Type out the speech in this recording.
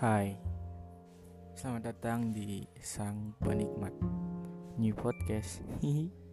Hai, selamat datang di Sang Penikmat New Podcast.